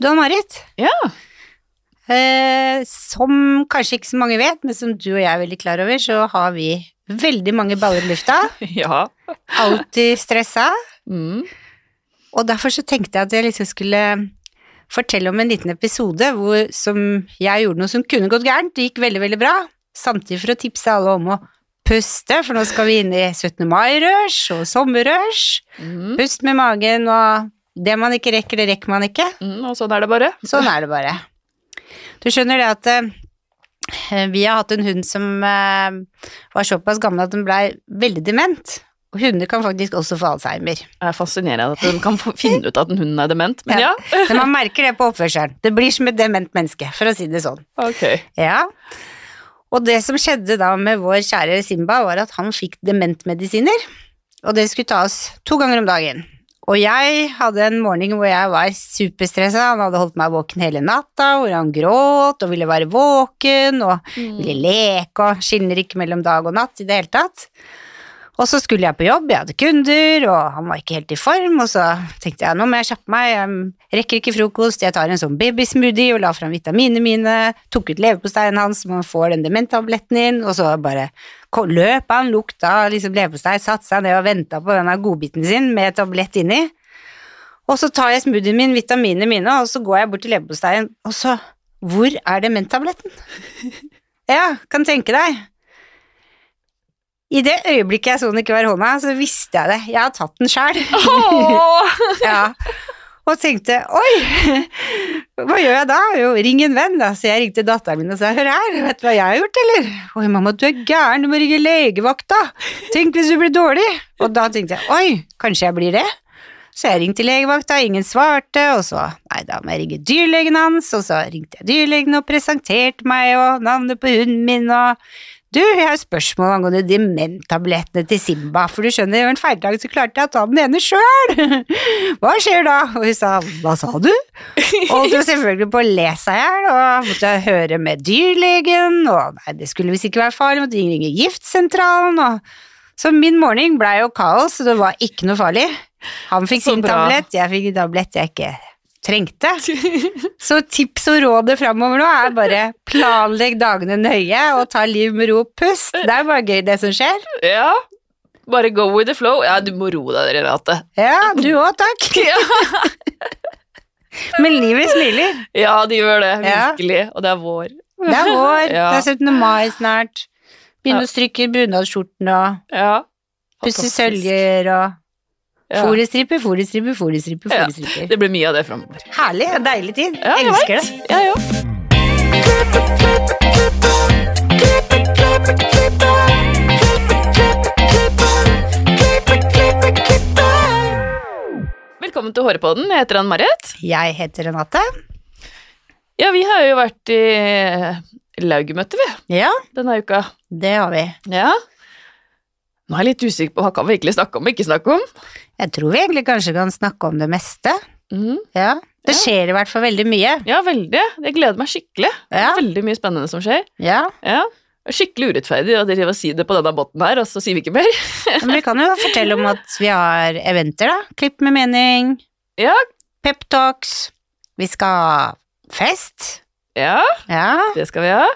Du Ann-Marit, Ja. eh, som kanskje ikke så mange vet, men som du og jeg er veldig klar over, så har vi veldig mange baller i lufta. Ja. Alltid stressa. Mm. Og derfor så tenkte jeg at jeg liksom skulle fortelle om en liten episode hvor, som jeg gjorde noe som kunne gått gærent. Det gikk veldig, veldig bra. Samtidig for å tipse alle om å puste, for nå skal vi inn i 17. mai-rush og sommerrush. Mm. Pust med magen, og det man ikke rekker, det rekker man ikke. Mm. Og sånn er det bare. Sånn er det bare. Du skjønner det at eh, vi har hatt en hund som eh, var såpass gammel at den blei veldig dement. Og hunder kan faktisk også få alzheimer. Det er fascinerende at hun kan finne ut at en hund er dement, men ja. Men man merker det på oppførselen. Det blir som et dement menneske, for å si det sånn. Ok. Ja. Og det som skjedde da med vår kjære Simba, var at han fikk dementmedisiner. Og det skulle tas to ganger om dagen. Og jeg hadde en morgen hvor jeg var superstressa. Han hadde holdt meg våken hele natta, hvor han gråt og ville være våken og ville leke og skiller ikke mellom dag og natt i det hele tatt. Og så skulle jeg på jobb, jeg hadde kunder, og han var ikke helt i form, og så tenkte jeg nå må jeg kjappe meg, jeg rekker ikke frokost, jeg tar en sånn babysmoothie og la fram vitaminene mine, tok ut leverposteien hans så man får den dementtabletten inn, og så bare løp han, lukta liksom leverpostei, satte seg ned og venta på denne godbiten sin med tablett inni. Og så tar jeg smoothien min, vitaminene mine, og så går jeg bort til leverposteien, og så Hvor er dementtabletten? Ja, kan tenke deg. I det øyeblikket jeg så den ikke var i hånda, så visste jeg det. Jeg har tatt den sjæl. Ja. Og tenkte oi, hva gjør jeg da? Jo, ring en venn, da. Så jeg ringte datteren min og sa hør her, vet du hva jeg har gjort, eller? Oi, mamma, du er gæren, du må ringe legevakta. Tenk hvis du blir dårlig. Og da tenkte jeg oi, kanskje jeg blir det? Så jeg ringte legevakta, ingen svarte, og så nei, da må jeg ringe dyrlegen hans, og så ringte jeg dyrlegen og presenterte meg og navnet på hunden min og du, jeg har spørsmål angående dementtablettene til Simba, for du skjønner, en feildag så klarte jeg å ta den ene sjøl. Hva skjer da? Og hun sa, hva sa du? Holdt jo selvfølgelig på å le seg i hjel, og måtte høre med dyrlegen, og nei, det skulle visst ikke være farlig, måtte ringe giftsentralen, og så min morgen blei jo kaos, så det var ikke noe farlig. Han fikk sin tablett, jeg fikk en tablett jeg ikke trengte. Så tips og rådet framover nå er bare planlegg dagene nøye og ta liv med ro og pust. Det er bare gøy det som skjer. Ja. Bare go with the flow. Ja, du må roe deg, Renate. Ja, du òg, takk. Ja. Men livet smiler. ja, de gjør det. Ja. Virkelig. Og det er vår. Det er vår, Ja. det er 17. mai snart. Begynne Ja. å stryke bunadsskjorten og Ja. pusse søljer og Ja. foliestriper, foliestriper, foliestriper. Ja. Det blir mye av det framover. Herlig, deilig tid. Ja, jeg Elsker vet. det. Ja, ja. Velkommen til Hårepodden. Jeg heter Ann-Marit. Jeg heter Renate. Ja, vi har jo vært i Laugemøte, vi, Ja, denne uka. det har vi. Ja. Nå er jeg litt usikker på hva kan vi egentlig snakke om og ikke snakke om. Jeg tror vi egentlig kanskje kan snakke om det meste. Mm. Ja, det skjer i hvert fall veldig mye. Ja, veldig. Jeg gleder meg skikkelig. Ja, Veldig mye spennende som skjer. ja. Ja. Skikkelig urettferdig at dere vil si det på denne båten her, og så sier vi ikke mer. Men vi kan jo fortelle om at vi har eventer, da. Klipp med mening. Ja. Peptalks. Vi skal ha fest. Ja, Ja. det skal vi ha.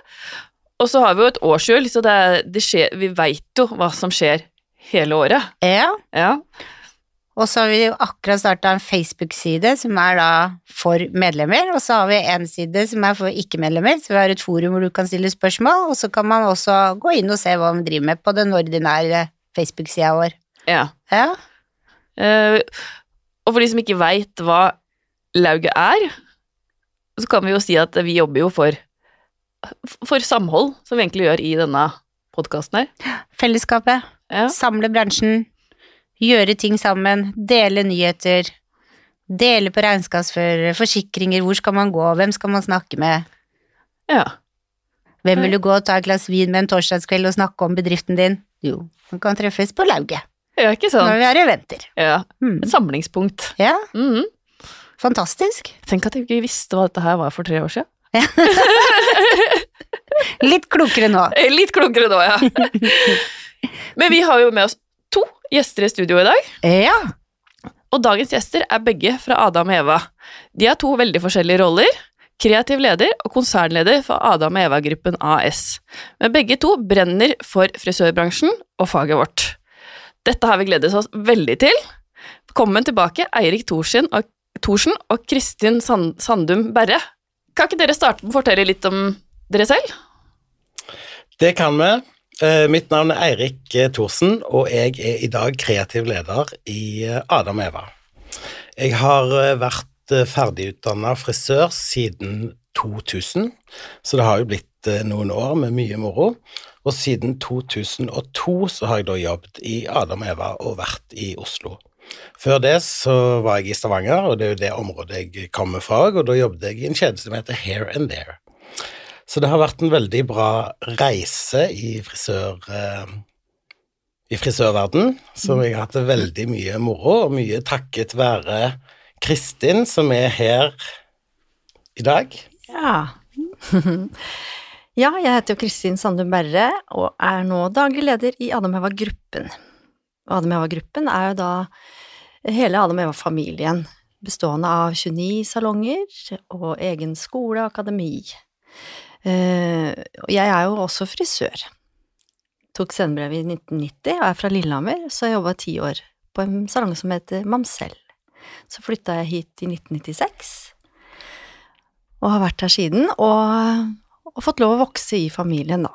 Og så har vi jo et årshjul, så det det skjer, vi veit jo hva som skjer hele året. ja. Ja. Og så har vi jo akkurat starta en Facebook-side som er da for medlemmer, og så har vi en side som er for ikke-medlemmer, så vi har et forum hvor du kan stille spørsmål, og så kan man også gå inn og se hva vi driver med på den ordinære Facebook-sida vår. ja. Ja. Uh, og for de som ikke veit hva lauget er, så kan vi jo si at vi jobber jo for, for samhold, som vi egentlig gjør i denne podkasten her. Fellesskapet. Ja. Samle bransjen. Gjøre ting sammen. Dele nyheter. Dele på regnskapsførere, forsikringer, hvor skal man gå, hvem skal man snakke med? ja. Hvem vil du gå og ta et glass vin med en torsdagskveld og snakke om bedriften din? Jo, man kan treffes på lauget Ja, ikke sant. når vi vi i eventer. Ja. Mm. Et samlingspunkt. Ja, Mhm. fantastisk. Tenk at jeg ikke visste hva dette her var for tre år siden. Litt klokere nå. Litt klokere nå, ja. Men vi har jo med oss to gjester i studio i dag. Ja, Og dagens gjester er begge fra Adam og Eva. De har to veldig forskjellige roller. Kreativ leder og konsernleder for Adam og Eva-gruppen AS. Men begge to brenner for frisørbransjen og faget vårt. Dette har vi gledet oss veldig til. Velkommen tilbake, Eirik Thorsen og, Thorsen og Kristin Sand Sandum Berre. Kan ikke dere starte med å fortelle litt om dere selv? Det kan vi. Eh, mitt navn er Eirik eh, Thorsen, og jeg er i dag kreativ leder i eh, Adam Eva. Jeg har vært ferdigutdanna frisør siden 2000, så det har jo blitt noen år med mye moro. Og siden 2002 så har jeg da jobbet i Adam Eva og vært i Oslo. Før det så var jeg i Stavanger, og det er jo det området jeg kommer fra, og da jobbet jeg i en kjede som heter Hair and There. Så det har vært en veldig bra reise i frisør... Eh, i frisørverden, som jeg har hatt veldig mye moro, og mye takket være Kristin, som er her i dag. Ja. ja, jeg heter jo Kristin Sandum Berre og er nå daglig leder i Adam Eva Gruppen. Og Adam Eva Gruppen er jo da hele Adam Eva-familien, bestående av 29 salonger og egen skole og akademi. Eh, jeg er jo også frisør. Tok scenebrev i 1990 og er fra Lillehammer, så jeg jobba ti år på en salong som heter Mamsell. Så flytta jeg hit i 1996, og har vært her siden, og, og fått lov å vokse i familien, da.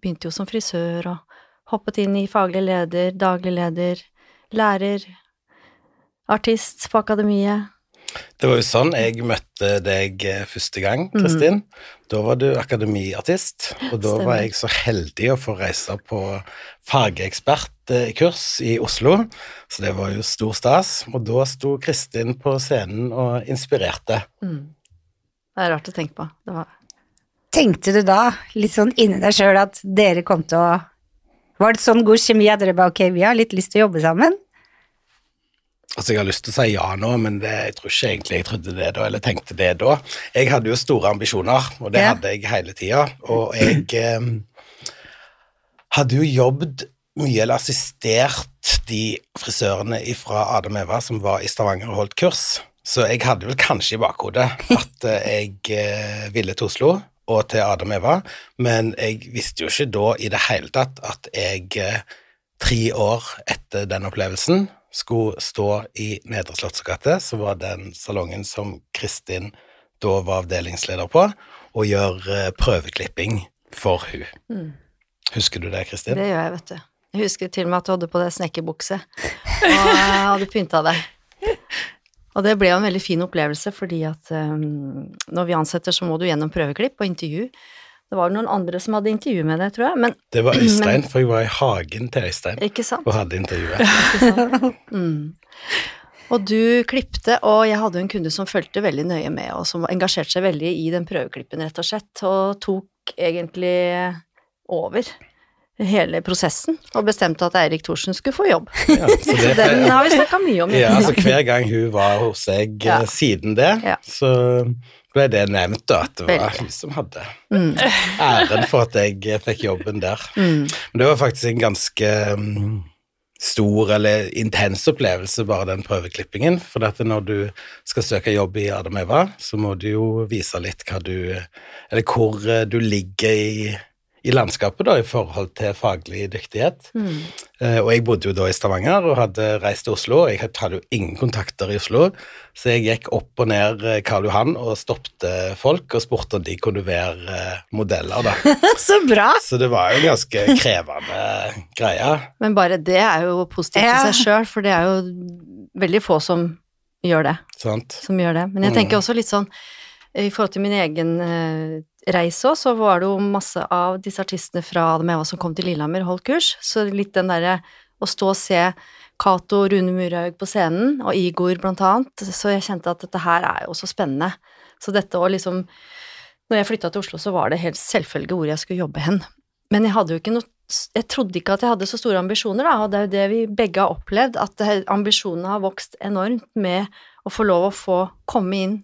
Begynte jo som frisør og hoppet inn i faglig leder, daglig leder, lærer, artist på akademiet, det var jo sånn jeg møtte deg eh, første gang, mhm. Kristin. Mm. Da var du akademiartist, og da Stemmer. var jeg så heldig å få reise på fagekspertkurs i Oslo, så det var jo stor stas. Og da sto Kristin på scenen og inspirerte. Mm. Det er rart å tenke på. Var... Tenkte du da, litt sånn inni deg sjøl, at dere kom til å Var det sånn god kjemi at dere bare ok, vi har litt lyst til å jobbe sammen? Altså, jeg har lyst til å si ja nå, men det, jeg tror ikke egentlig jeg trodde det da, eller tenkte det da. Jeg hadde jo store ambisjoner, og det ja. hadde jeg hele tida. Og jeg eh, hadde jo jobbet mye, eller assistert de frisørene fra Adam Eva som var i Stavanger og holdt kurs. Så jeg hadde vel kanskje i bakhodet at eh, jeg eh, ville til Oslo og til Adam Eva, men jeg visste jo ikke da i det hele tatt at jeg eh, tre år etter den opplevelsen skulle stå i Nedre Slottsgate, som var den salongen som Kristin da var avdelingsleder på, og gjøre eh, prøveklipping for hun. Mm. Husker du det, Kristin? Det gjør jeg, vet du. Jeg husker til og med at du hadde på deg snekkerbukse og hadde pynta deg. Og det ble jo en veldig fin opplevelse, fordi at um, når vi ansetter, så må du gjennom prøveklipp og intervju. Det var noen andre som hadde intervju med deg, tror jeg. Men, det var Øystein, men, for jeg var i hagen til Øystein og hadde intervjuet. mm. Og du klipte, og jeg hadde en kunde som fulgte veldig nøye med, og som engasjerte seg veldig i den prøveklippen, rett og slett, og tok egentlig over hele prosessen og bestemte at Eirik Thorsen skulle få jobb. Ja, så det, den har vi snakka mye om. Ja, altså Hver gang hun var hos deg ja. Eh, siden det, ja. så ble det nevnt da, at det var hun som hadde mm. æren for at jeg fikk jobben der. Mm. Men det var faktisk en ganske um, stor eller intens opplevelse, bare den prøveklippingen. For dette når du skal søke jobb i Adam Eva, så må du jo vise litt hva du Eller hvor eh, du ligger i i landskapet da, i forhold til faglig dyktighet. Mm. Eh, og jeg bodde jo da i Stavanger og hadde reist til Oslo. Jeg hadde jo ingen kontakter i Oslo, så jeg gikk opp og ned eh, Karl Johan og stoppte folk og spurte om de kunne være eh, modeller, da. så bra! Så det var jo en ganske krevende greie. Men bare det er jo positivt ja. i seg sjøl, for det er jo veldig få som gjør det. Sant. Som gjør det. Men jeg tenker mm. også litt sånn i forhold til min egen reise òg, så var det jo masse av disse artistene fra Adam Eva som kom til Lillehammer holdt kurs, så litt den derre å stå og se Cato Rune Murhaug på scenen, og Igor blant annet, så jeg kjente at dette her er jo så spennende. Så dette å liksom Når jeg flytta til Oslo, så var det helt selvfølge hvor jeg skulle jobbe hen. Men jeg hadde jo ikke noe jeg trodde ikke at jeg hadde så store ambisjoner, da, og det er jo det vi begge har opplevd, at ambisjonene har vokst enormt med å få lov å få komme inn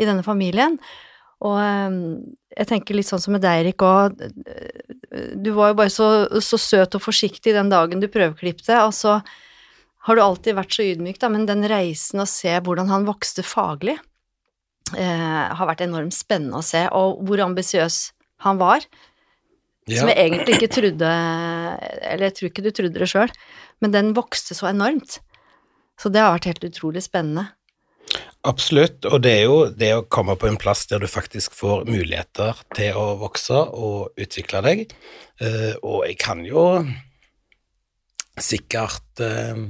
i denne familien. Og ehm, jeg tenker litt sånn som med deg, Erik, òg. du var jo bare så, så, søt og forsiktig den dagen du prøveklippte, og så har du alltid vært så ydmyk, da, men den reisen å se hvordan han vokste faglig, eh, har vært enormt spennende å se, og hvor ambisiøs han var. Som jeg egentlig ikke trodde Eller jeg tror ikke du trodde det sjøl, men den vokste så enormt. Så det har vært helt utrolig spennende. Absolutt, og det er jo det å komme på en plass der du faktisk får muligheter til å vokse og utvikle deg, eh, og jeg kan jo sikkert eh,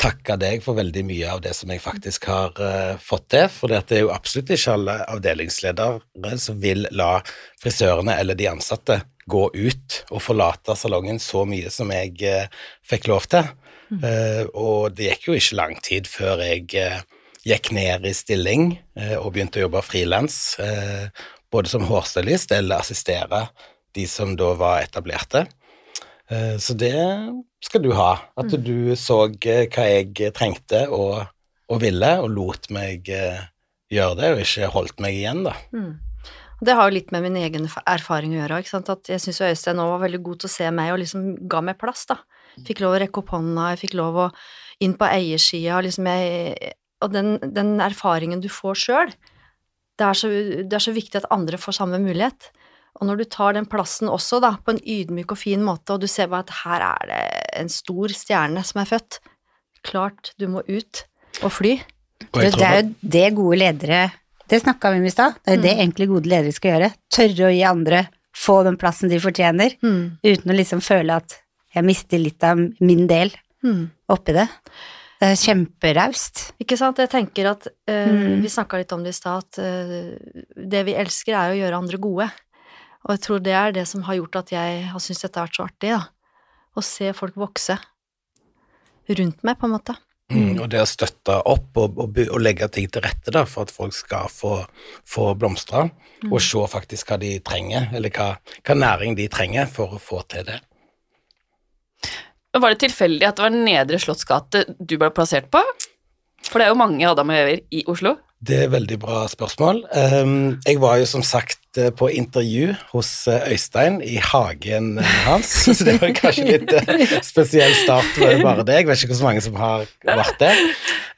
takke deg for veldig mye av det som jeg faktisk har uh, fått til. For det er jo absolutt ikke alle avdelingsledere som vil la frisørene eller de ansatte gå ut og forlate salongen så mye som jeg fikk lov til. Mm. Uh, og det gikk jo ikke lang tid før jeg gikk ned i stilling og begynte å jobbe frilans, både som hårstylist eller assistere de som da var etablerte. Så det skal du ha. At mm. du så hva jeg trengte og, og, ville, og lot meg gjøre det, og ikke holdt meg igjen, da. Mm. Det har jo litt med min egen erfaring å gjøre. ikke sant? At jeg syns Øystein òg var veldig god til å se meg og liksom ga meg plass, da. Fikk lov å rekke opp hånda, jeg fikk lov å inn på eiersida, liksom jeg Og den, den erfaringen du får sjøl, det, det, er så viktig at andre får samme mulighet. Og når du tar den plassen også, da, på en ydmyk og fin måte, og du ser bare at her er det en stor stjerne som er født, klart du må ut og fly. Og det, det er jo det gode ledere Det snakka vi om i stad. Det er jo mm. det egentlig gode ledere skal gjøre. Tørre å gi andre få den plassen de fortjener, mm. uten å liksom føle at jeg mister litt av min del mm. oppi det. Det er kjemperaust. Ikke sant. Jeg tenker at uh, mm. Vi snakka litt om det i stad, at uh, det vi elsker, er å gjøre andre gode. Og jeg tror det er det som har gjort at jeg har syntes dette har vært så artig, da. Å se folk vokse rundt meg, på en måte. Mm, og det å støtte opp og, og, og, legge ting til rette da, for at folk skal få, få blomstre, mm. og se faktisk hva de trenger, eller hva, hva, næring de trenger for å få til det. Var det tilfeldig at det var Nedre Slottsgate du ble plassert på? For det er jo mange Adam og Ever i Oslo. Det er et veldig bra spørsmål. Ehm, jeg var jo som sagt eh, på intervju hos eh, Øystein i hagen eh, hans, så det var kanskje litt spesiell start med bare det. Jeg vet ikke hvor mange som har vært det.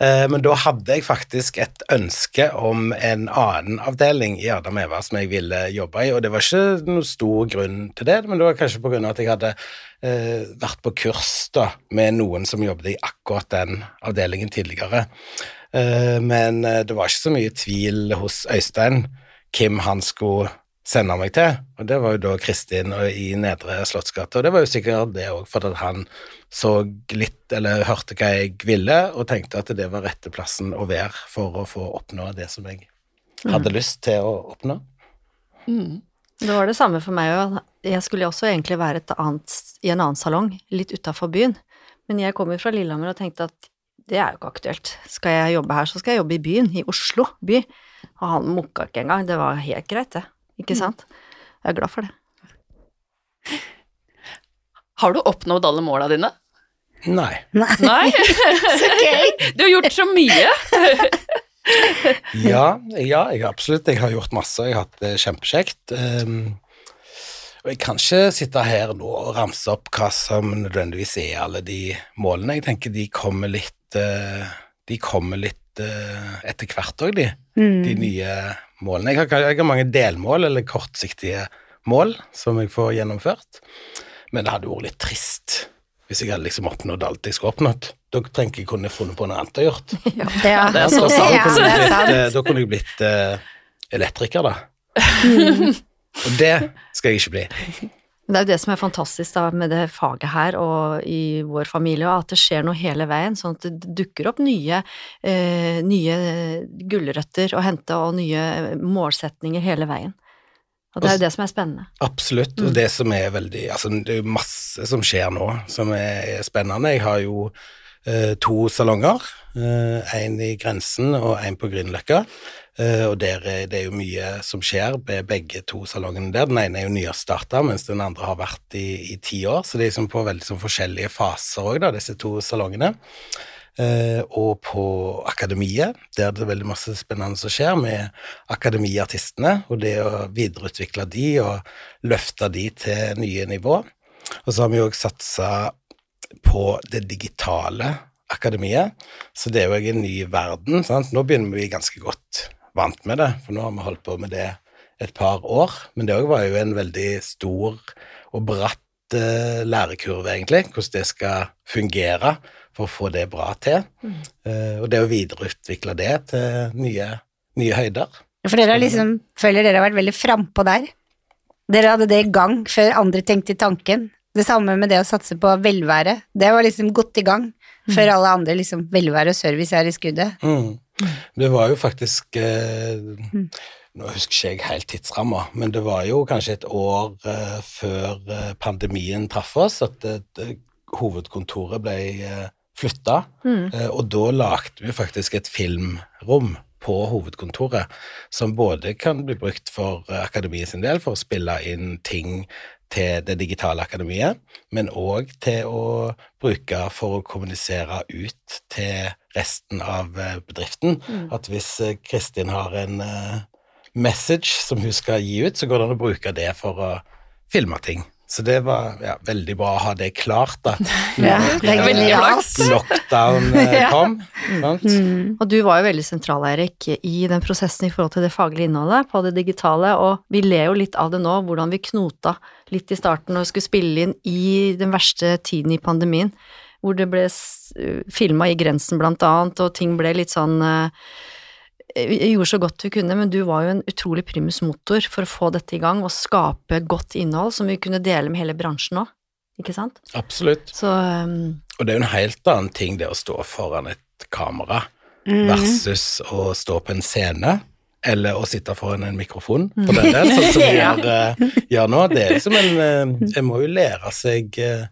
Men da hadde jeg faktisk et ønske om en annen avdeling i Adam Eva som jeg ville jobbe i, og det var ikke noen stor grunn til det, men det var kanskje på grunn av at jeg hadde vært på kurs da, med noen som jobbet i akkurat den avdelingen tidligere. Eh, men eh, det var ikke så mye tvil hos Øystein hvem han skulle sende meg til, og det var jo da Kristin i Nedre Slottsgate, og det var jo sikkert det òg, for at han så litt, eller hørte hva jeg ville, og tenkte at det var rette plassen å være for å få oppnå det som jeg hadde mm. lyst til å oppnå. Mm. Det var det samme for meg òg. Jeg skulle også egentlig være annet, i en annen salong, litt utafor byen, men jeg kom jo fra Lillehammer og tenkte at det er jo ikke aktuelt. Skal jeg jobbe her, så skal jeg jobbe i byen, i Oslo by. Og han mukka ikke engang. Det var helt greit, det. Ikke sant? Jeg er glad for det. Har du oppnådd alle måla dine? Nei. Nei? Nei? så gøy! Du har gjort så mye. ja, ja, jeg absolutt. Jeg har gjort masse. Jeg har hatt det kjempekjekt. Um, og jeg kan ikke sitte her nå og ramse opp hva som nødvendigvis er alle de målene. Jeg tenker de kommer litt de kommer litt eh, etter hvert òg, de. Mm. De nye målene. Jeg har, jeg har, mange delmål, eller kortsiktige mål, som jeg får gjennomført. Men det hadde vært litt trist hvis jeg hadde liksom oppnådd alt jeg skulle oppnådd. Da tenker jeg kunne funnet på noe annet å gjort. Ja, det er så sant. Da kunne blitt, eh, da kunne jeg blitt uh, elektriker, da. Mm. Og det skal jeg ikke bli. Det er jo det som er fantastisk da, med det faget her og i vår familie, at det skjer noe hele veien, sånn at det dukker opp nye, eh, nye gulrøtter å hente og nye målsetninger hele veien. Og det er jo det som er spennende. Absolutt, og mm. det som er veldig Altså, det er jo masse som skjer nå som er spennende. Jeg har jo eh, to salonger, én eh, i Grensen og én på Grünerløkka. Uh, og der er det jo mye som skjer med begge to salongene der. Den ene er jo nyerstarta, mens den andre har vært i, i ti år. Så det er liksom på veldig sånn forskjellige faser òg, disse to salongene. Uh, og på Akademiet, der det er veldig masse spennende som skjer med akademiartistene, og det å videreutvikle de og løfte de til nye nivå. Og så har vi òg satsa på det digitale akademiet. Så det er jo en ny verden. Sant? Nå begynner vi ganske godt vant med det, for nå har vi holdt på med det et par år. Men det òg var jo en veldig stor og bratt eh, lærekurve, egentlig, hvordan det skal fungere for å få det bra til. Eh, og det å videreutvikle det til nye, nye høyder. For dere har liksom, føler dere har vært veldig frampå der. Dere hadde det i gang før andre tenkte tanken. Det samme med det å satse på velvære. Det var liksom godt i gang før alle andre liksom velvære og service er i skuddet. Mm. Det var jo faktisk eh, Nå husker ikke jeg helt tidsramma, men det var jo kanskje et år eh, før eh, pandemien traff oss at eh, det- hovedkontoret ble eh, flytta. Mm. Eh, og da lagde vi faktisk et filmrom på hovedkontoret, som både kan bli brukt for eh, akademiet sin del, for å spille inn ting til det digitale akademiet, men òg til å bruke for å kommunisere ut til resten av bedriften. bedriften. At hvis eh, Kristin har en eh, message som hun skal gi ut, så går det an å bruke det for å filme ting. Så det var ja, veldig bra å ha det klart, da. Ja, Når, det er eh, veldig. Lockdown kom. Ja. Mm. Og du var jo veldig sentral, Eirik, i den prosessen i forhold til det faglige innholdet på det digitale, og vi ler jo litt av det nå, hvordan vi knota litt i starten og skulle spille inn i den verste tiden i pandemien, hvor det ble filma i grensen blant annet, og ting ble litt sånn eh, Vi gjorde så godt vi kunne, men du var jo en utrolig primus motor for å få dette i gang og skape godt innhold som vi kunne dele med hele bransjen òg, ikke sant? Absolutt. Så um, Og det er jo en helt annen ting det å stå foran et kamera Mm. versus å stå på en scene. Eller å sitte foran en mikrofon, for den del, sånn som vi gjør, eh, gjør nå. Det er liksom en eh, En må jo lære seg eh,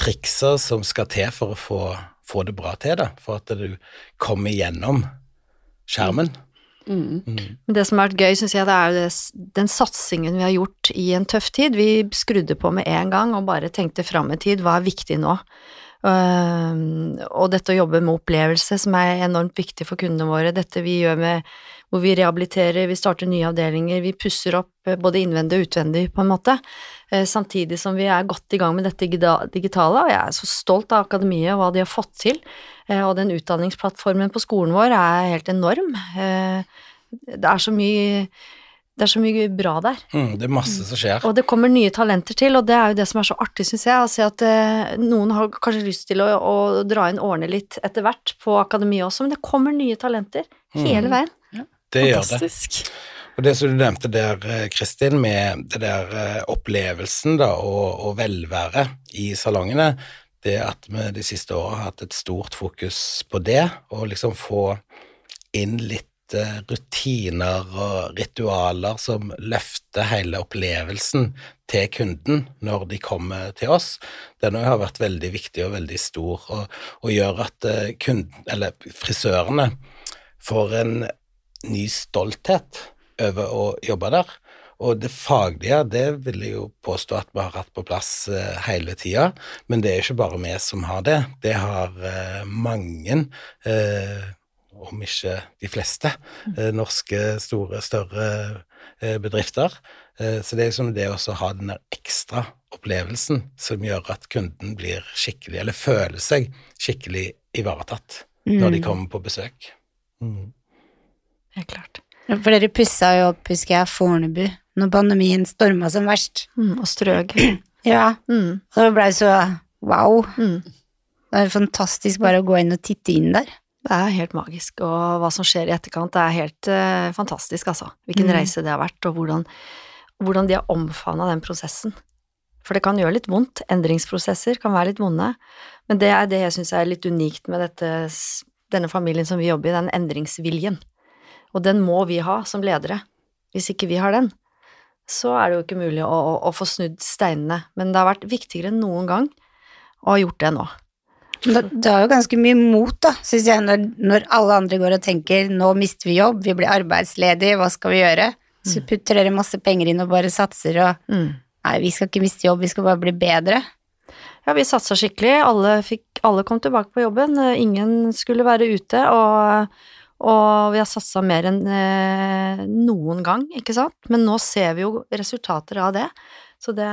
trikser som skal til for å få, få det bra til, da. For at du kommer gjennom skjermen. Mm. Mm. Det som har vært gøy, syns jeg, det er det, den satsingen vi har gjort i en tøff tid. Vi skrudde på med en gang og bare tenkte fram i tid, hva er viktig nå? Og dette å jobbe med opplevelse, som er enormt viktig for kundene våre. Dette vi gjør med hvor vi rehabiliterer, vi starter nye avdelinger, vi pusser opp eh, både innvendig og utvendig, på en måte. Eh, samtidig som vi er godt i gang med dette digitale, og jeg er så stolt av akademiet og hva de har fått til. Eh, og den utdanningsplattformen på skolen vår er helt enorm. Det er så mye det er så mye bra der. Mm, det er masse som skjer. Og det kommer nye talenter til, og det er jo det som er så artig, syns jeg. Å se at eh, noen har kanskje lyst til å, å dra inn årene litt etter hvert på akademiet også, men det kommer nye talenter hele Mm. veien. Det gjør det. Fantastisk. Og det som du nevnte der, eh, Kristin, med det der eh, opplevelsen da, og, og velvære i salongene, det at vi de siste årene har hatt et stort fokus på det, og liksom få inn litt rutiner og ritualer som løfter hele opplevelsen til kunden når de kommer til oss. Den har vært veldig viktig og veldig stor, og, og gjør at eh, kunden, frisørene får en ny stolthet over å jobbe der. Og det faglige, det vil jeg jo påstå at vi har hatt på plass eh, hele tida, men det er ikke bare vi som har det. Det har eh, mange, eh, om ikke de fleste, eh, norske store, større eh, bedrifter. Eh, så det er liksom det å ha den der ekstra opplevelsen som gjør at kunden blir skikkelig, eller føler seg skikkelig ivaretatt når de kommer på besøk. Mm. er klart. For dere pussa jo opp, husker jeg, Fornebu når pandemien storma som verst. Mm, og strøg. Ja, Mm, og det blei så wow. mm. Det er fantastisk bare å gå inn og titte inn der. Det er helt magisk, og hva som skjer i etterkant, det er helt uh, fantastisk, altså. Hvilken Mm. reise det har vært, og hvordan, hvordan de har omfavna den prosessen. For det kan gjøre litt vondt, endringsprosesser kan være litt vonde, men det er det jeg syns er litt unikt med dette, denne familien som vi jobber i, den endringsviljen. Og den må vi ha som ledere. Hvis ikke vi har den, så er det jo ikke mulig å, å, å få snudd steinene. Men det har vært viktigere enn noen gang å ha gjort det nå. Det, er jo ganske mye mot, da, syns jeg, når, når alle andre går og tenker nå mister vi jobb, vi blir arbeidsledige, hva skal vi gjøre? Så putter dere masse penger inn og bare satser og Mm. Nei, vi skal ikke miste jobb, vi skal bare bli bedre. Ja, vi satsa skikkelig. Alle, fikk, alle kom tilbake på jobben. Eh, Ingen skulle være ute, og, og vi har satsa mer enn eh, noen gang, ikke sant? Men nå ser vi jo resultater av det. Så det,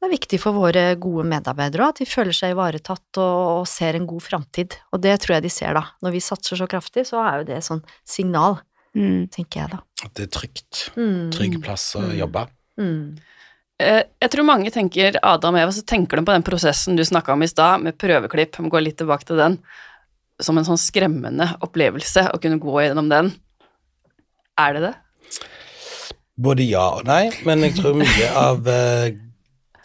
det er viktig for våre gode medarbeidere òg, at de føler seg ivaretatt og, og ser en god framtid. Og det tror jeg de ser, da. Når vi satser så kraftig, så er jo det et sånn signal, Mm. tenker jeg da. At det er trygt. Mm. Trygg plass å Mm. jobbe. Mm. Eh, Jeg tror mange tenker Adam og Eva, så tenker de på den prosessen du snakka om i stad, med prøveklipp, vi går litt tilbake til den, som en sånn skremmende opplevelse å kunne gå gjennom den. Er det det? Både ja og nei, men jeg tror mye av uh,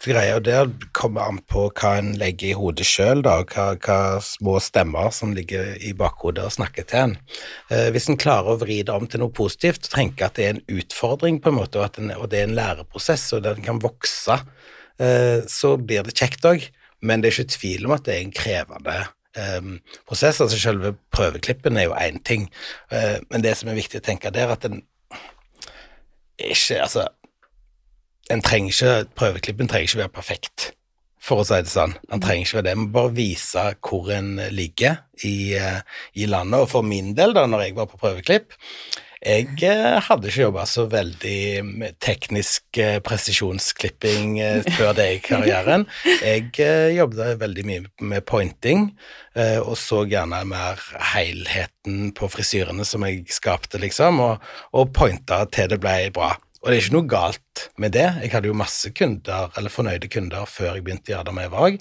greia der kommer an på hva en legger i hodet sjøl, og hva, hva små stemmer som ligger i bakhodet og snakker til en. Eh, hvis en klarer å vri det om til noe positivt, og tenke at det er en utfordring, på en måte, og, at en, og det er en læreprosess, og den kan vokse, eh, så blir det kjekt òg. Men det er ikke tvil om at det er en krevende eh, prosess. altså Selve prøveklippen er jo én ting, eh, men det som er viktig å tenke der, at en ikke Altså, en trenger ikke Prøveklippen trenger ikke være perfekt, for å si det sånn. Han trenger ikke være det, Man bare vise hvor en ligger i, eh, i landet. Og for min del, da når jeg var på prøveklipp jeg eh, hadde ikke jobba så veldig med teknisk eh, presisjonsklipping eh, før det i karrieren. Jeg jobbet veldig mye med pointing, og så gjerne mer helheten på frisyrene som jeg skapte, liksom, og, og pointa til det ble bra. Og det er ikke noe galt med det. Jeg hadde jo masse kunder, eller fornøyde kunder før jeg begynte i Adam Evag,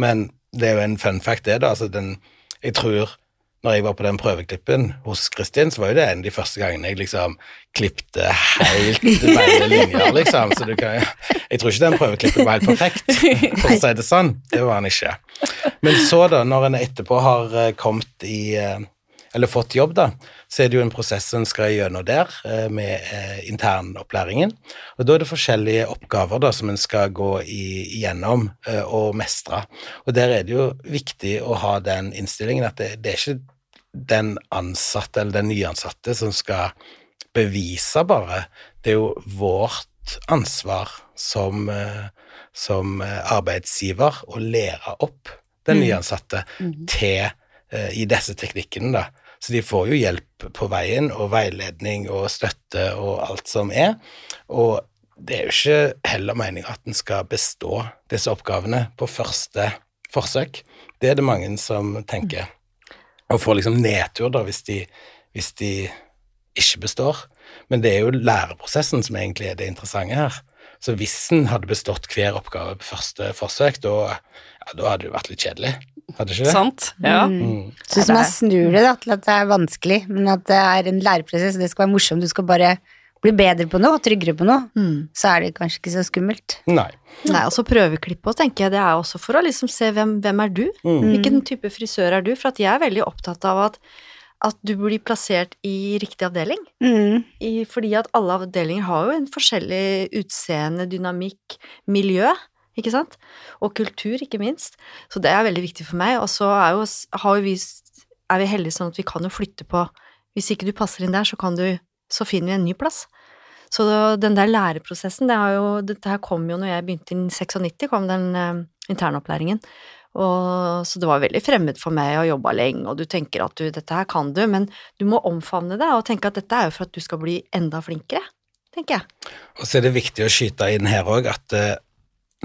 men det er jo en fun fact, det, da. Altså den, jeg tror når jeg var på den prøveklippen hos Kristin, så var jo det en av de første gangene jeg liksom klippte helt beine linjer, liksom. Så du kan, jeg tror ikke den prøveklippen var helt perfekt, for å si det sånn. Det var han ikke. Men så, da, når en etterpå har eh, kommet i eh, eller fått jobb, da, så er det jo en prosess en skal gjennom der eh, med internopplæringen. Og da er det forskjellige oppgaver da, som en skal gå igjennom og mestre. Og der er det jo viktig å ha den innstillingen at det, det er ikke den ansatte eller den nyansatte som skal bevise bare. Det er jo vårt ansvar som, eh, som eh, arbeidsgiver å lære opp den Mm. nyansatte til eh, i disse teknikkene, da. Så de får jo hjelp på veien, og veiledning og støtte og alt som er. Og det er jo ikke heller meninga at en skal bestå disse oppgavene på første forsøk. Det er det mange som tenker. Og får liksom nedtur da hvis de, hvis de ikke består. Men det er jo læreprosessen som egentlig er det interessante her. Så hvis en hadde bestått hver oppgave på første forsøk, da, ja, da hadde det vært litt kjedelig. Hadde ikke det? Sant? Ja. Mm. Mm. Så hvis man snur det da, til at det er vanskelig, men at det er en læreprosess, og det skal være morsomt, du skal bare bli bedre på noe, tryggere på noe, Mm. så er det kanskje ikke så skummelt. Nei. Nei, og så prøveklippe òg, tenker jeg. Det er også for å liksom se hvem, hvem er du? Mm. Hvilken type frisør er du? For at jeg er veldig opptatt av at, at du blir plassert i riktig avdeling. Mm. I, fordi at alle avdelinger har jo en forskjellig utseende, dynamikk, miljø, ikke sant? Og kultur, ikke minst. Så det er veldig viktig for meg. Og så er, jo, har vi, er vi heldige sånn at vi kan jo flytte på Hvis ikke du passer inn der, så, kan du, så finner vi en ny plass. Så den der læreprosessen, det, har jo, dette her kom jo når jeg begynte i 96, kom den eh, internopplæringen. Og, så det var veldig fremmed for meg å jobbe lenge, og du tenker at du, dette her kan du, men du må omfavne det og tenke at dette er jo for at du skal bli enda flinkere, tenker jeg. Og så er det viktig å skyte inn her òg at eh,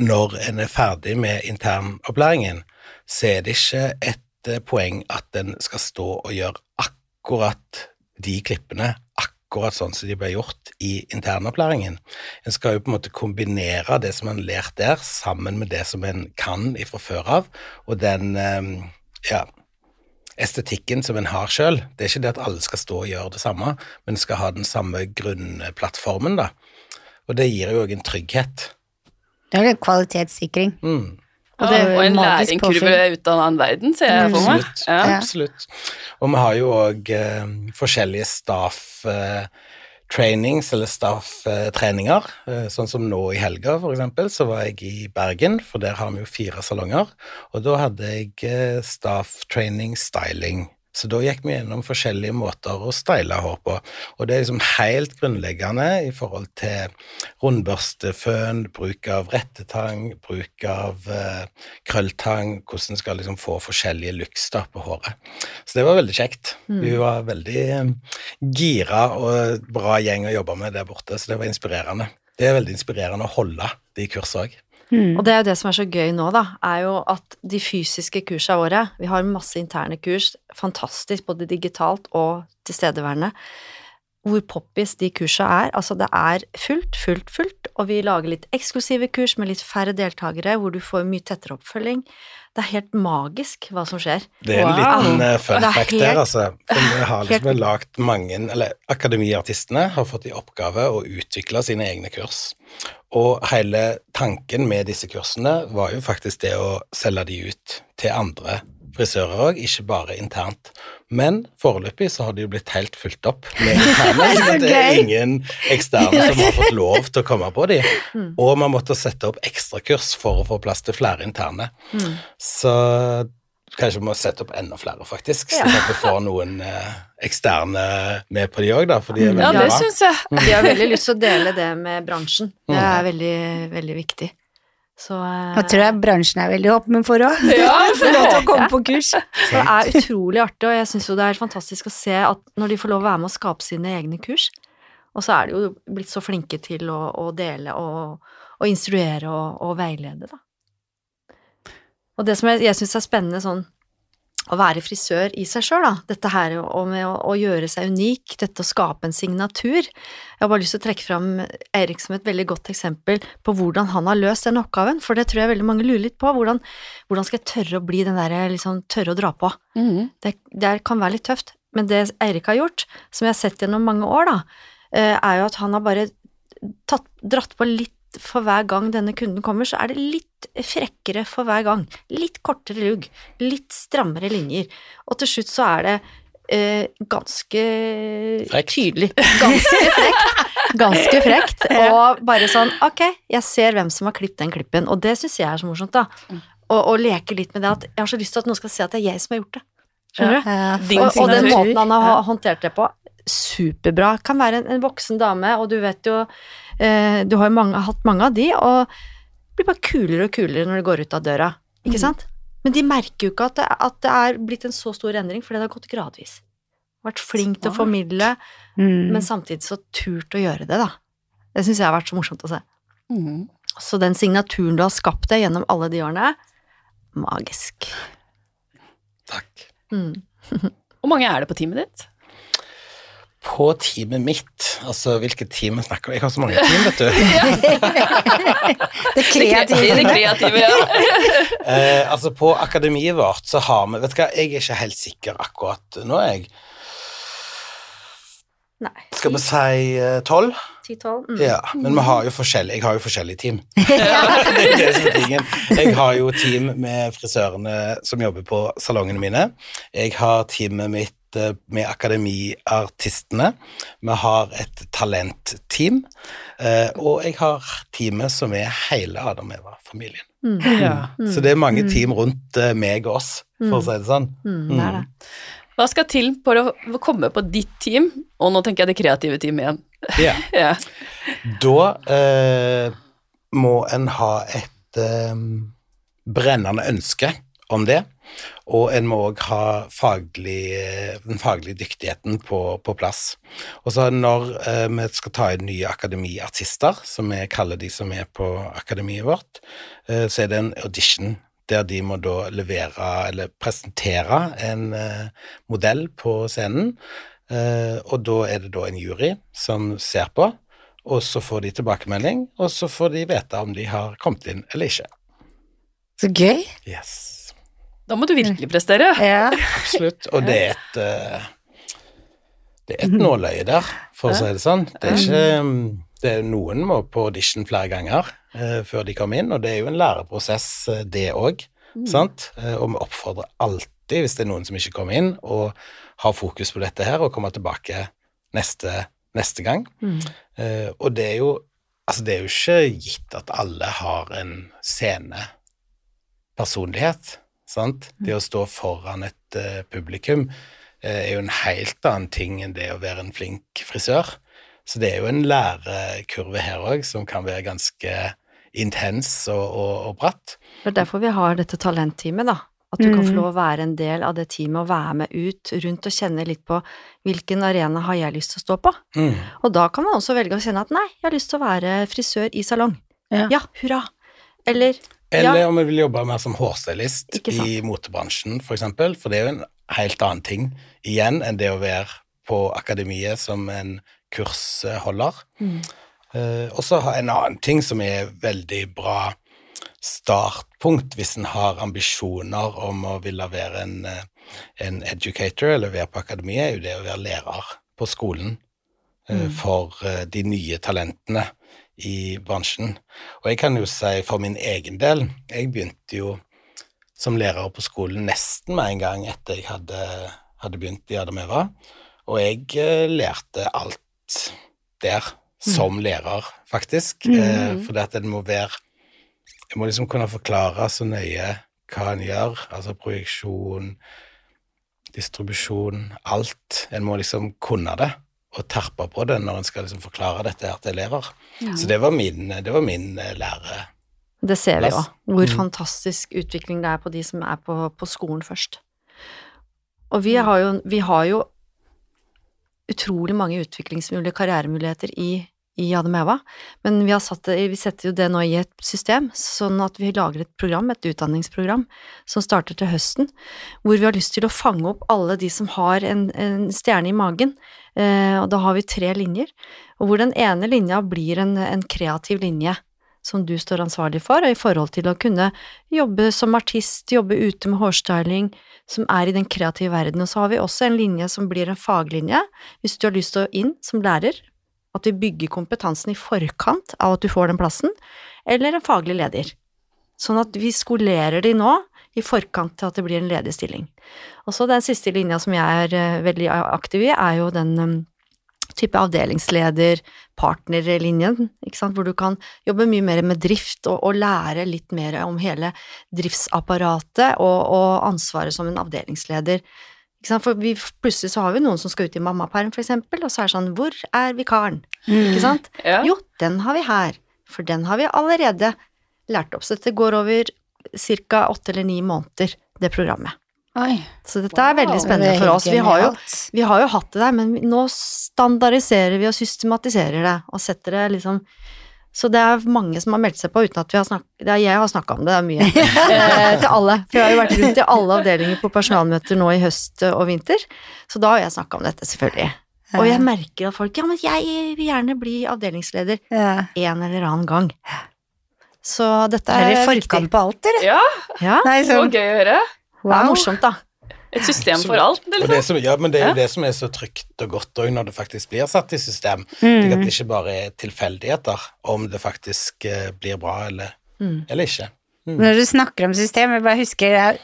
når en er ferdig med internopplæringen, så er det ikke et eh, poeng at en skal stå og gjøre akkurat de klippene akkurat sånn som de ble gjort i internopplæringen. En skal jo på en måte kombinere det som en har lært der, sammen med det som en kan fra før av, og den eh, ja, estetikken som en har sjøl. Det er ikke det at alle skal stå og gjøre det samme, men skal ha den samme grunnplattformen, da. Og det gir jo òg en trygghet. Det er en kvalitetssikring. Mm, Og Og, det er jo en læringkurve ut av en annen verden, ser jeg for meg. absolutt. Ja. Ja. absolutt. Og vi har jo òg eh, forskjellige staff eh, trainings eller staff-treninger. Eh, sånn som nå i helga, for eksempel, så var jeg i Bergen, for der har vi jo fire salonger. Og da hadde jeg eh, staff training styling. Så da gikk vi gjennom forskjellige måter å style hår på. Og det er liksom helt grunnleggende i forhold til rundbørsteføn, bruk av rettetang, bruk av uh, krølltang, hvordan en skal liksom få forskjellige looks på håret. Så det var veldig kjekt. Vi var veldig eh, gira og bra gjeng å jobbe med der borte, så det var inspirerende. det er veldig inspirerende å holde de kursene òg. Mm. Og det er jo det som er så gøy nå, da, er jo at de fysiske kursene våre Vi har masse interne kurs, fantastisk både digitalt og tilstedeværende. Hvor poppis de kursene er. Altså, det er fullt, fullt, fullt, og vi lager litt eksklusive kurs med litt færre deltakere, hvor du får mye tettere oppfølging. Det er helt magisk hva som skjer. Det er en Wow. liten uh, fun fact helt- der, altså. Vi har helt- liksom lagt mange Eller akademiartistene har fått i oppgave å utvikle sine egne kurs. Og hele tanken med disse kursene var jo faktisk det å selge de ut til andre frisører òg, ikke bare internt. Men foreløpig så har de jo blitt helt fulgt opp med interne. Så så det er ingen eksterne som har fått lov til å komme på de. Mm. Og man måtte sette opp ekstrakurs for å få plass til flere interne. Mm. Så kanskje vi må sette opp enda flere, faktisk, så at vi får noen eh, eksterne med på de òg, da. For de er Ja, det syns jeg. De har veldig lyst til å dele det med bransjen. Det Mm. er veldig, veldig viktig. Så eh, Jeg tror jeg bransjen er veldig åpen for òg. Ja, Få lov til å komme på kurs. det er utrolig artig, og jeg syns jo det er fantastisk å se at når de får lov å være med å skape sine egne kurs, og så er de jo blitt så flinke til å, å dele og, og instruere og, og veilede, da. Og det som jeg, jeg syns er spennende sånn å være frisør i seg sjøl, da. Dette her og med å, å gjøre seg unik, dette å skape en signatur. Jeg har bare lyst til å trekke fram Eirik som et veldig godt eksempel på hvordan han har løst den oppgaven, for det tror jeg veldig mange lurer litt på. Hvordan, hvordan skal jeg tørre å bli den derre liksom tørre å dra på? Mm. det, det kan være litt tøft, men det Eirik har gjort, som jeg har sett gjennom mange år, da, eh, er jo at han har bare tatt, dratt på litt for hver gang denne kunden kommer, så er det litt frekkere for hver gang. Litt kortere lugg, litt strammere linjer, og til slutt så er det eh, ganske Frekt. tydelig. Ganske frekt. Ganske frekt, og bare sånn ok, jeg ser hvem som har klippet den klippen, og det syns jeg er så morsomt, da. Og, og leke litt med det at jeg har så lyst til at noen skal se at det er jeg som har gjort det. Skjønner du? Din og, og den måten han har håndtert det på, superbra. Kan være en, en voksen dame, og du vet jo eh, Du har jo mange, hatt mange av de, og det blir bare kulere og kulere når de går ut av døra, ikke Mm. sant? Men de merker jo ikke at det, at det er blitt en så stor endring, fordi det har gått gradvis. Vært flink til å formidle, Mm. men samtidig så turt å gjøre det, da. Det syns jeg har vært så morsomt å se. Mm. Så den signaturen du har skapt deg gjennom alle de årene, magisk. Takk. Mm. Hvor mange er det på teamet ditt? På teamet mitt, altså hvilket team vi snakker om Jeg har så mange team, vet du. Det kreative. Det kreative, ja. Eh, altså På akademiet vårt så har vi Vet du hva, jeg er ikke helt sikker akkurat nå, jeg. Nei. Skal vi si eh, tolv? 10-12? Mm. Ja, men vi har jo forskjellige, jeg har jo forskjellige team. det er det som er tingen. Jeg har jo team med frisørene som jobber på salongene mine. Jeg har teamet mitt eh, med akademiartistene. Vi har et talentteam. eh, Og jeg har teamet som er hele Adam Eva-familien. Mm. Ja. Så det er mange team rundt eh, meg og oss, for å si det sånn. Mm, er. Hva skal til for å komme på ditt team? Og nå tenker jeg det kreative teamet igjen. Ja. Ja. Da eh, må en ha et eh, brennende ønske om det, og en må òg ha faglig, eh, den faglige dyktigheten på, på plass. Og så når eh, vi skal ta inn nye akademiartister, som vi kaller de som er på akademiet vårt, eh, så er det en audition der de må da levere eller presentere en eh, modell på scenen. Eh, og da er det da en jury som ser på, og så får de tilbakemelding, og så får de vite om de har kommet inn eller ikke. Så gøy. Yes, Da må du virkelig prestere. Ja. absolutt. Og det er et eh, Det er et nåløye der, for å si det sånn. Det er ikke mm, det er Noen må på audition flere ganger eh, før de kommer inn, og det er jo en læreprosess, eh, det òg. Sant? Eh, og vi oppfordrer alltid, hvis det er noen som ikke kommer inn, å ha fokus på dette her og komme tilbake neste, neste gang. Mm. Eh, og det er jo Altså, det er jo ikke gitt at alle har en scenepersonlighet, sant? Det å stå foran et uh, publikum uh, er jo en helt annen ting enn det å være en flink frisør. Så det er jo en lærekurve her òg som kan være ganske intens og, og, og bratt. Det er derfor vi har dette talentteamet, da. At du kan Mm. få lov å være en del av det teamet og være med ut rundt og kjenne litt på hvilken arena har jeg lyst til å stå på. Mm. Og da kan man også velge å kjenne at nei, jeg har lyst til å være frisør i salong. Ja. Ja, hurra. Eller Eller Ja. om vi vil jobbe mer som hårstylist i motebransjen, for eksempel, for det er jo en helt annen ting igjen enn det å være på akademiet som en kursholder. Mm. Uh, og så en annen ting som er veldig bra startpunkt hvis en har ambisjoner om å ville være en, eh, en educator eller være på akademiet, er jo det å være lærer på skolen eh, Mm. for de nye talentene i bransjen. Og jeg kan jo si for min egen del, jeg begynte jo som lærer på skolen nesten med en gang etter jeg hadde, hadde begynt i Adam Eva, og jeg eh, lærte alt der som lærer, faktisk. Eh, for at en må være Jeg må liksom kunne forklare så nøye hva en gjør, altså projeksjon, distribusjon, alt. En må liksom kunne det og terpe på det når en skal liksom forklare dette her til elever. Så det var min, det var min eh, lære. Det ser vi jo, hvor Mm. fantastisk utvikling det er på de som er på, på skolen først. Og vi har, jo, vi har jo utrolig mange utviklingsmulige karrieremuligheter i, i Ademeva, men vi, det, vi setter jo det nå i et system, sånn at vi lager et program, et utdanningsprogram, som starter til høsten, hvor vi har lyst til å fange opp alle de som har en, en stjerne i magen, eh, og da har vi tre linjer, og hvor den ene linja blir en, en kreativ linje, som du står ansvarlig for, og i forhold til å kunne jobbe som artist, jobbe ute med hårstyling, som er i den kreative verden. Og så har vi også en linje som blir en faglinje, hvis du har lyst til å inn som lærer, at vi bygger kompetansen i forkant av at du får den plassen, eller en faglig leder. Sånn at vi skolerer de nå i forkant til at det blir en ledig stilling. Og så den siste linja som jeg er eh, veldig aktiv i, er jo den eh, type avdelingsleder, partnerlinjen, ikke sant, hvor du kan jobbe mye mer med drift og, og lære litt mer om hele driftsapparatet og, og ansvaret som en avdelingsleder. Ikke sant, for vi, plutselig så har vi noen som skal ut i mammaperm, eksempel, og så er det sånn, hvor er vikaren? Ikke sant? Ja. Jo, den har vi her, for den har vi allerede lært opp, så dette går over ca. åtte eller ni måneder, det programmet. Oi. Så dette er veldig spennende er for oss. Vi har, jo, vi har jo hatt det der, men nå standardiserer vi og systematiserer det, og setter det liksom Så det er mange som har meldt seg på uten at vi har snakket er Jeg har snakka om det, det er mye. eh, til alle. For jeg har jo vært rundt i alle avdelinger på personalmøter nå i høst og vinter, så da har jeg snakka om dette, selvfølgelig. Og jeg merker at folk Ja, men jeg vil gjerne bli avdelingsleder ja. en eller annen gang. Så dette Er er, i forkant på alt, dere? Ja, Ja, Nei, så sånn, gøy å høre. det er morsomt, da. Et system for alt. Det, liksom. det som, ja, men det er jo Ja. det som er så trygt og godt òg når det faktisk blir satt i system. Mm. at mm. det ikke bare er tilfeldigheter om det faktisk eh, blir bra eller, Mm. eller ikke. Når du snakker om system, jeg bare husker jeg,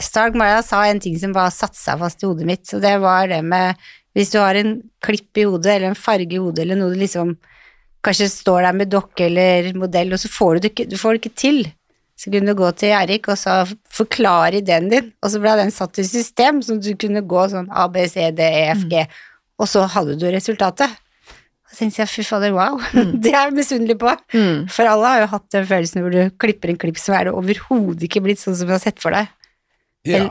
Stark Maya sa en ting som bare satte seg fast i hodet mitt, og det var det med hvis du har en klipp i hodet, eller en farge i hodet, eller noe du liksom kanskje står der med dokke eller modell, og så får du det ikke, du får det ikke til. Så kunne du gå til Erik og så forklare ideen din, og så ble den satt i system, så du kunne gå sånn A, B, C, D, E, F, G, og så hadde du resultatet. Så tenkte jeg, fy fader, wow, det er jeg misunnelig på. Mm. For alle har jo hatt den følelsen hvor du klipper en klipp, så er det overhodet ikke blitt sånn som du har sett for deg. Ja,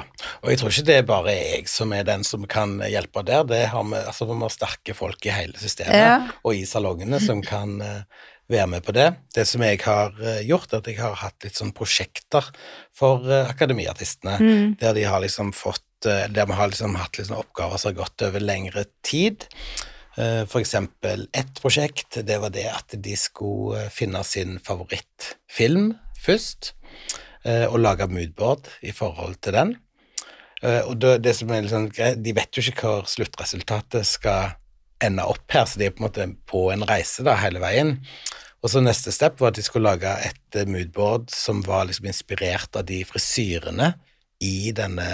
og jeg tror ikke det er bare jeg som er den som kan hjelpe der. Det har vi, altså vi har sterke folk i hele systemet Ja. og i salongene som kan eh, være med på det. Det som jeg har eh, gjort, er at jeg har hatt litt sånn prosjekter for uh, akademiartistene, Mm. der de har liksom fått eh, Der vi har liksom hatt liksom oppgaver som har gått over lengre tid. Eh, For eksempel ett prosjekt, det var det at de skulle eh, finne sin favorittfilm først, eh, og lage moodboard i forhold til den. Eh, Og det, som er greit, de vet jo ikke hvor sluttresultatet skal ende opp her, så de er på en måte på en reise da hele veien. Og så neste step var at de skulle lage et eh, moodboard som var liksom inspirert av de frisyrene i denne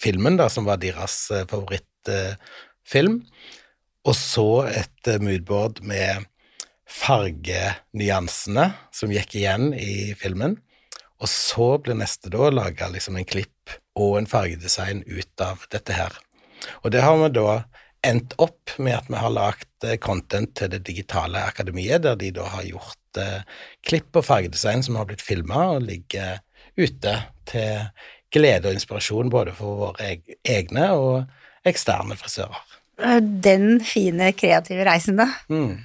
filmen, da, som var deres eh, favorittfilm. Og så et eh, moodboard med fargenyansene som gikk igjen i filmen. Og så ble neste da å lage liksom en klipp og en fargedesign ut av dette her. Og det har vi da endt opp med at vi har lagt eh, content til det digitale akademiet, der de da har gjort eh, klipp og fargedesign som har blitt filma og ligger ute til glede og inspirasjon både for våre egne og eksterne frisører. Den fine, kreative reisen, da. Mm.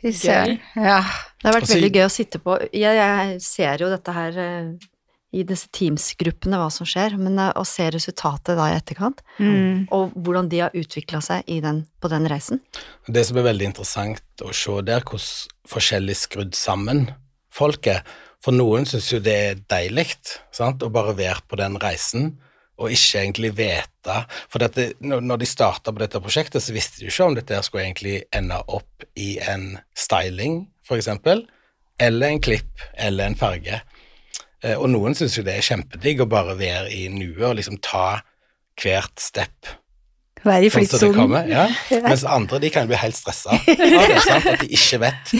Fy søren. Ja. Det har vært veldig gøy å sitte på. Jeg, jeg ser jo dette her eh, i disse Teams-gruppene, hva som skjer, men eh, å se resultatet da i etterkant, Mm. og hvordan de har utvikla seg i den, på den reisen. Det som er veldig interessant å se der, hvordan forskjellig skrudd sammen folk er. For noen syns jo det er deilig sant? å bare være på den reisen og ikke egentlig vite For dette, når de starta på dette prosjektet, så visste de jo ikke om dette skulle egentlig ende opp i en styling, for eksempel, eller en klipp, eller en farge. Eh, Og noen syns jo det er kjempedigg å bare være i nuet og liksom ta hvert step Være i sånn flyttsonen. Ja. Mens andre de kan bli helt stressa at de ikke vet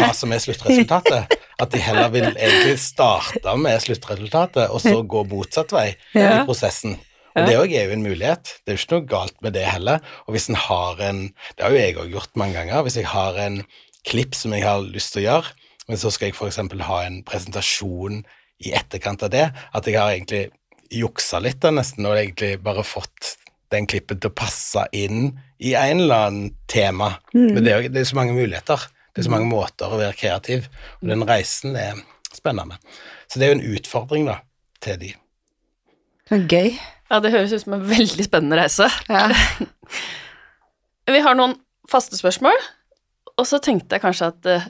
hva som er sluttresultatet. At de heller vil egentlig starte med sluttresultatet, og så gå motsatt vei i prosessen. Og det òg er jo en mulighet. Det er jo ikke noe galt med det heller. Og hvis en har en Det har jo jeg òg gjort mange ganger. Hvis jeg har en klipp som jeg har lyst til å gjøre, men så skal jeg f.eks. ha en presentasjon i etterkant av det, at jeg har egentlig juksa litt da nesten, og egentlig bare fått den klippen til å passe inn i en eller annen tema. Men det er, det er så mange muligheter. Det er så mange måter å være kreativ, og den reisen er spennende. Så det er jo en utfordring da, til de. Så Gøy. Ja, det høres ut som en veldig spennende reise. Ja. Vi har noen faste spørsmål, og så tenkte jeg kanskje at eh,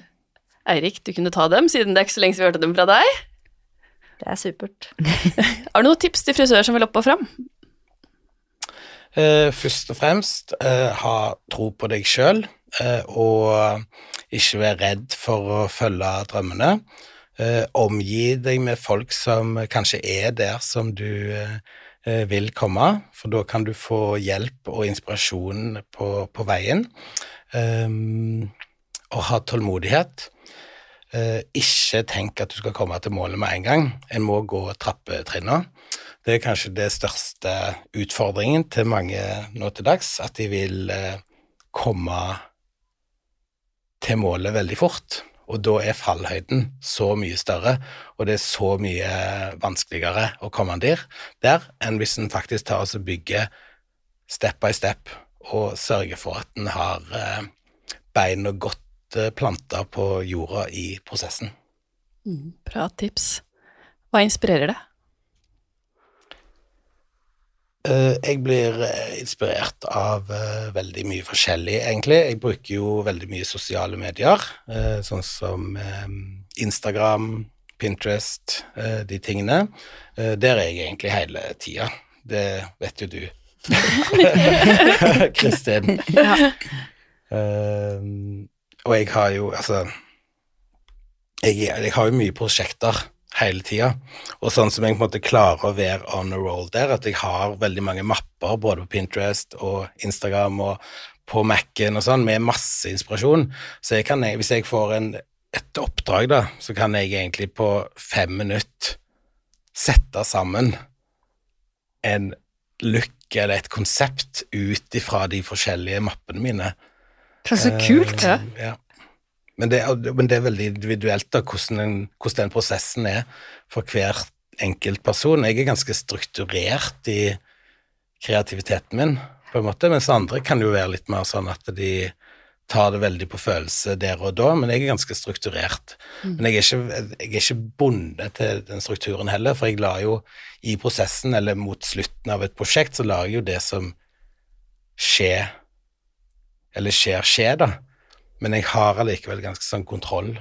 Eirik, du kunne ta dem, siden det er ikke så lenge siden vi hørte dem fra deg. Det er supert. Har du noen tips til frisører som vil opp og fram? Uh, først og fremst uh, ha tro på deg sjøl, uh, og ikke være redd for å følge drømmene. Eh, omgi deg med folk som kanskje er der som du eh, eh, vil komme, for da kan du få hjelp og inspirasjon på, på veien. Um, og ha tålmodighet. Eh, ikke tenk at du skal komme til målet med en gang. En må gå trappetrinna. Det er kanskje det største utfordringen til mange nå til dags, at de vil eh, komme til målet veldig fort. Og da er fallhøyden så mye større, og det er så mye vanskeligere å komme der, der enn hvis en faktisk tar og bygger step by step og sørger for at en har eh, beina godt eh, planter på jorda i prosessen. Bra tips. Hva inspirerer deg? Eh, jeg blir eh, inspirert av veldig mye forskjellig, egentlig. Jeg bruker jo veldig mye sosiale medier, sånn som Instagram, Pinterest, de tingene. Der er jeg egentlig hele tida. Det vet jo du. Kristin. Eh, og jeg har jo, altså jeg, jeg har jo mye prosjekter hele tida. Og sånn som jeg på en måte klarer å være on a roll der, at jeg har veldig mange mapper både på Pinterest og Instagram og på Mac-en og sånn, med masse inspirasjon. Så jeg kan, hvis jeg får en, et oppdrag, da, så kan jeg egentlig på fem minutter sette sammen en look eller et konsept ut ifra de forskjellige mappene mine. Så kult. Uh, Ja. Men det, er- men det er veldig individuelt da, hvordan den, hvordan den prosessen er for hver enkelt person. Jeg er ganske strukturert i kreativiteten min, på en måte, mens andre kan jo være litt mer sånn at de tar det veldig på følelse der og da, men jeg er ganske strukturert. Men jeg er, ikke, jeg er ikke bonde til den strukturen heller, for jeg lar jo i prosessen, eller mot slutten av et prosjekt, så lar jeg jo det som skjer, eller skjer, skje, da. Men jeg har allikevel ganske sånn kontroll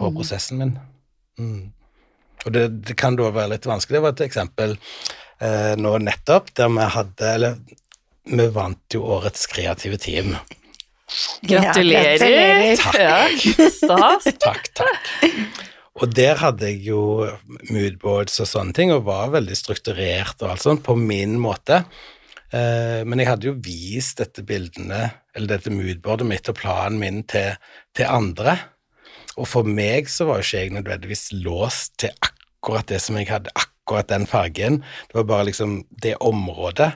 på prosessen min. Mm. Og det, det kan da være litt vanskelig. Det var et eksempel eh, nå nettopp, der vi hadde Eller vi vant jo årets kreative team. Gratulerer. gratulerer. Ja, stas. Takk, takk. Og der hadde jeg jo moodboards og sånne ting, og var veldig strukturert og alt sånt, på min måte. Eh, men jeg hadde jo vist dette bildene, eller dette moodboardet mitt og planen min til, til andre. Og for meg så var jo ikke jeg nødvendigvis låst til akkurat det som jeg hadde, akkurat den fargen. Det var bare liksom det området.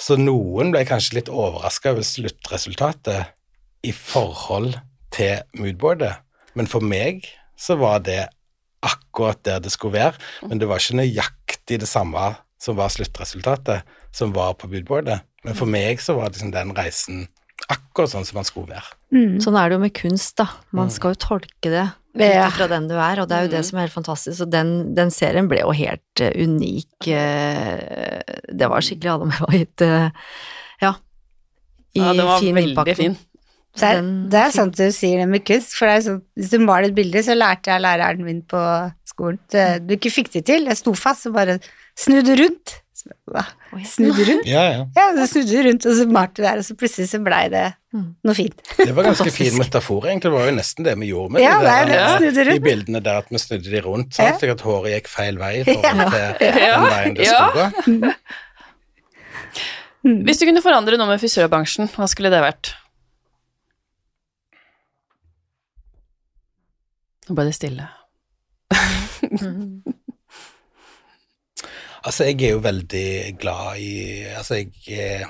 Så noen ble kanskje litt overraska over sluttresultatet i forhold til moodboardet, men for meg så var det akkurat der det skulle være, men det var ikke nøyaktig det samme som var sluttresultatet, som var på budbordet. Men for meg så var liksom den reisen akkurat sånn som man skulle være. Mm. Sånn er det jo med kunst, da. Man skal jo tolke det ut fra den du er, og det er jo det som er helt fantastisk. Og den, den serien ble jo helt eh, unik. eh, det var skikkelig Adam hit, eh, ja. I Ja, den var fin veldig fin. Det er, det er sant du sier det med kunst, for det er sånn, hvis du maler et bilde, så lærte jeg læreren min på skolen at du ikke fikk det til. Jeg sto fast og bare snudde rundt. Snudde rundt? Ja, ja. Ja, så snudde rundt, og så malte jeg der, og så plutselig så blei det Mm. noe fint. Det var ganske fin metafor, egentlig. Det var jo nesten det vi gjorde med Ja, de, det Der, det. der, Snudde de bildene der at vi snudde de rundt, Ja. sant? slik at håret gikk feil vei til Ja. den veien det Ja. skulle gå. Hvis du kunne forandre noe med frisørbransjen, hva skulle det vært? Nå ble det stille. Altså, jeg er jo veldig glad i Altså, jeg er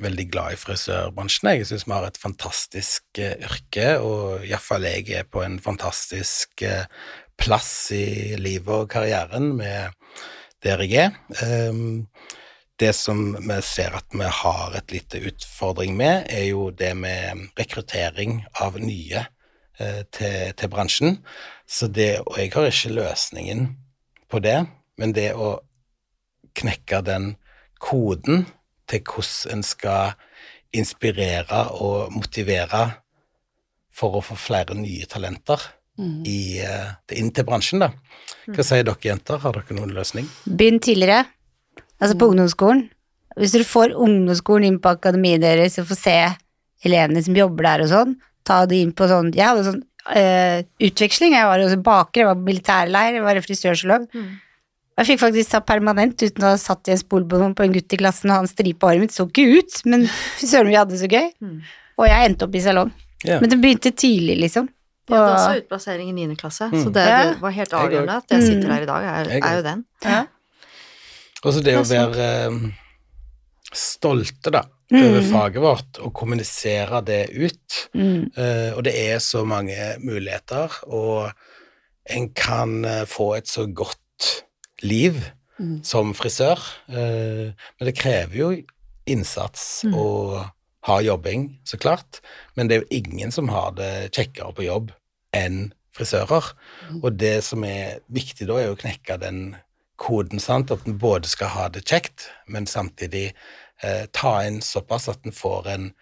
veldig glad i frisørbransjen. Jeg syns vi har et fantastisk eh, yrke, og iallfall jeg er på en fantastisk eh, plass i livet og karrieren med der jeg er. Um, det som vi ser at vi har et lite utfordring med, er jo det med rekruttering av nye eh, til, til bransjen. Så det, og jeg har ikke løsningen på det, men det å knekke den koden til hvordan en skal inspirere og motivere for å få flere nye talenter i, eh, inn til bransjen, da. Hva sier dere jenter, har dere noen løsning? Begynn tidligere, altså på ungdomsskolen. Hvis dere får ungdomsskolen inn på akademiet deres og får se elevene som jobber der og sånn, ta de inn på sånn Jeg hadde sånn eh, utveksling, jeg var også baker, jeg var på militærleir, jeg var frisørsalong. Mm. Jeg fikk faktisk ta permanent uten å ha satt i en spolballong på en gutt i klassen, og han stripa håret mitt så ikke ut, men fy søren, vi hadde det så gøy. Mm. Og jeg endte opp i salong. Yeah. Men det begynte tidlig, liksom. Jeg hadde også utplassering i 9. klasse, Mm. så det, Ja. det var helt avgjørende at jeg Mm. sitter her i dag, er, er jo den. ja. Og så det å være eh, stolte, da, Mm. over faget vårt, og kommunisere det ut. Mm. Uh, og det er så mange muligheter, og en kan eh, få et så godt liv Mm. som frisør, eh, men det krever jo innsats Mm. og ha jobbing, så klart. Men det er jo ingen som har det kjekkere på jobb enn frisører. Og det som er viktig da, er å knekke den koden, sant, at en både skal ha det kjekt, men samtidig eh, ta inn såpass at en får en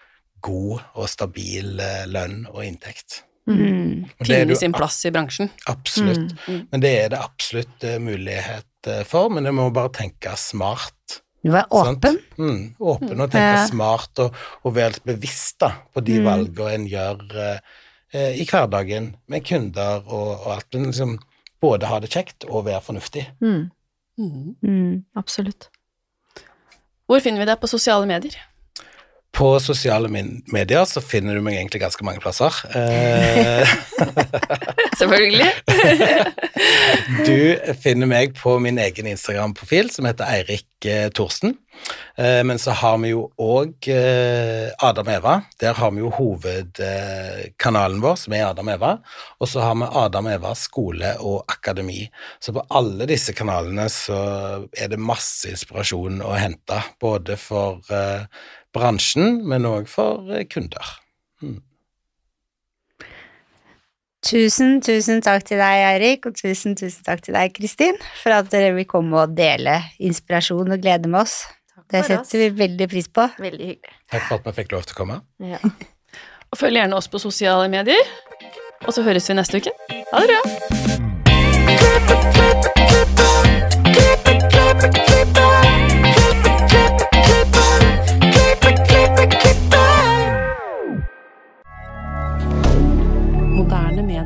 god og stabil eh, lønn og inntekt. Mm. Finne sin plass i bransjen. Absolutt. Mm. Men det er det absolutt eh, mulighet for, men det må bare tenke smart. Du er åpen. Mm, åpen og tenke Ja. smart og, og være litt bevisst da, på de Mm. valgene en gjør eh, eh, i hverdagen med kunder og, og alt. Men liksom både ha det kjekt og være fornuftig. Mm. Mm. Mm. Absolutt. Hvor finner vi deg på sosiale medier? På sosiale medier så finner du meg egentlig ganske mange plasser. Eh, Selvfølgelig. Du finner meg på min egen Instagram-profil, som heter Eirik eh, Thorsen. Eh, men så har vi jo òg Adam Eva. Der har vi jo hovedkanalen vår, som er Adam Eva. Og så har vi Adam Eva skole og akademi. Så på alle disse kanalene så er det masse inspirasjon å hente. Både for bransjen, men òg for kunder. kunder. Tusen, tusen takk til deg, Eirik, og tusen, tusen takk til deg, Kristin, for at dere vil komme og dele inspirasjon og glede med oss. Det setter vi veldig pris på. Veldig hyggelig. Takk for at vi fikk lov til å komme. Ja. Og følg gjerne oss på sosiale medier. Og så høres vi neste uke. Ha det bra.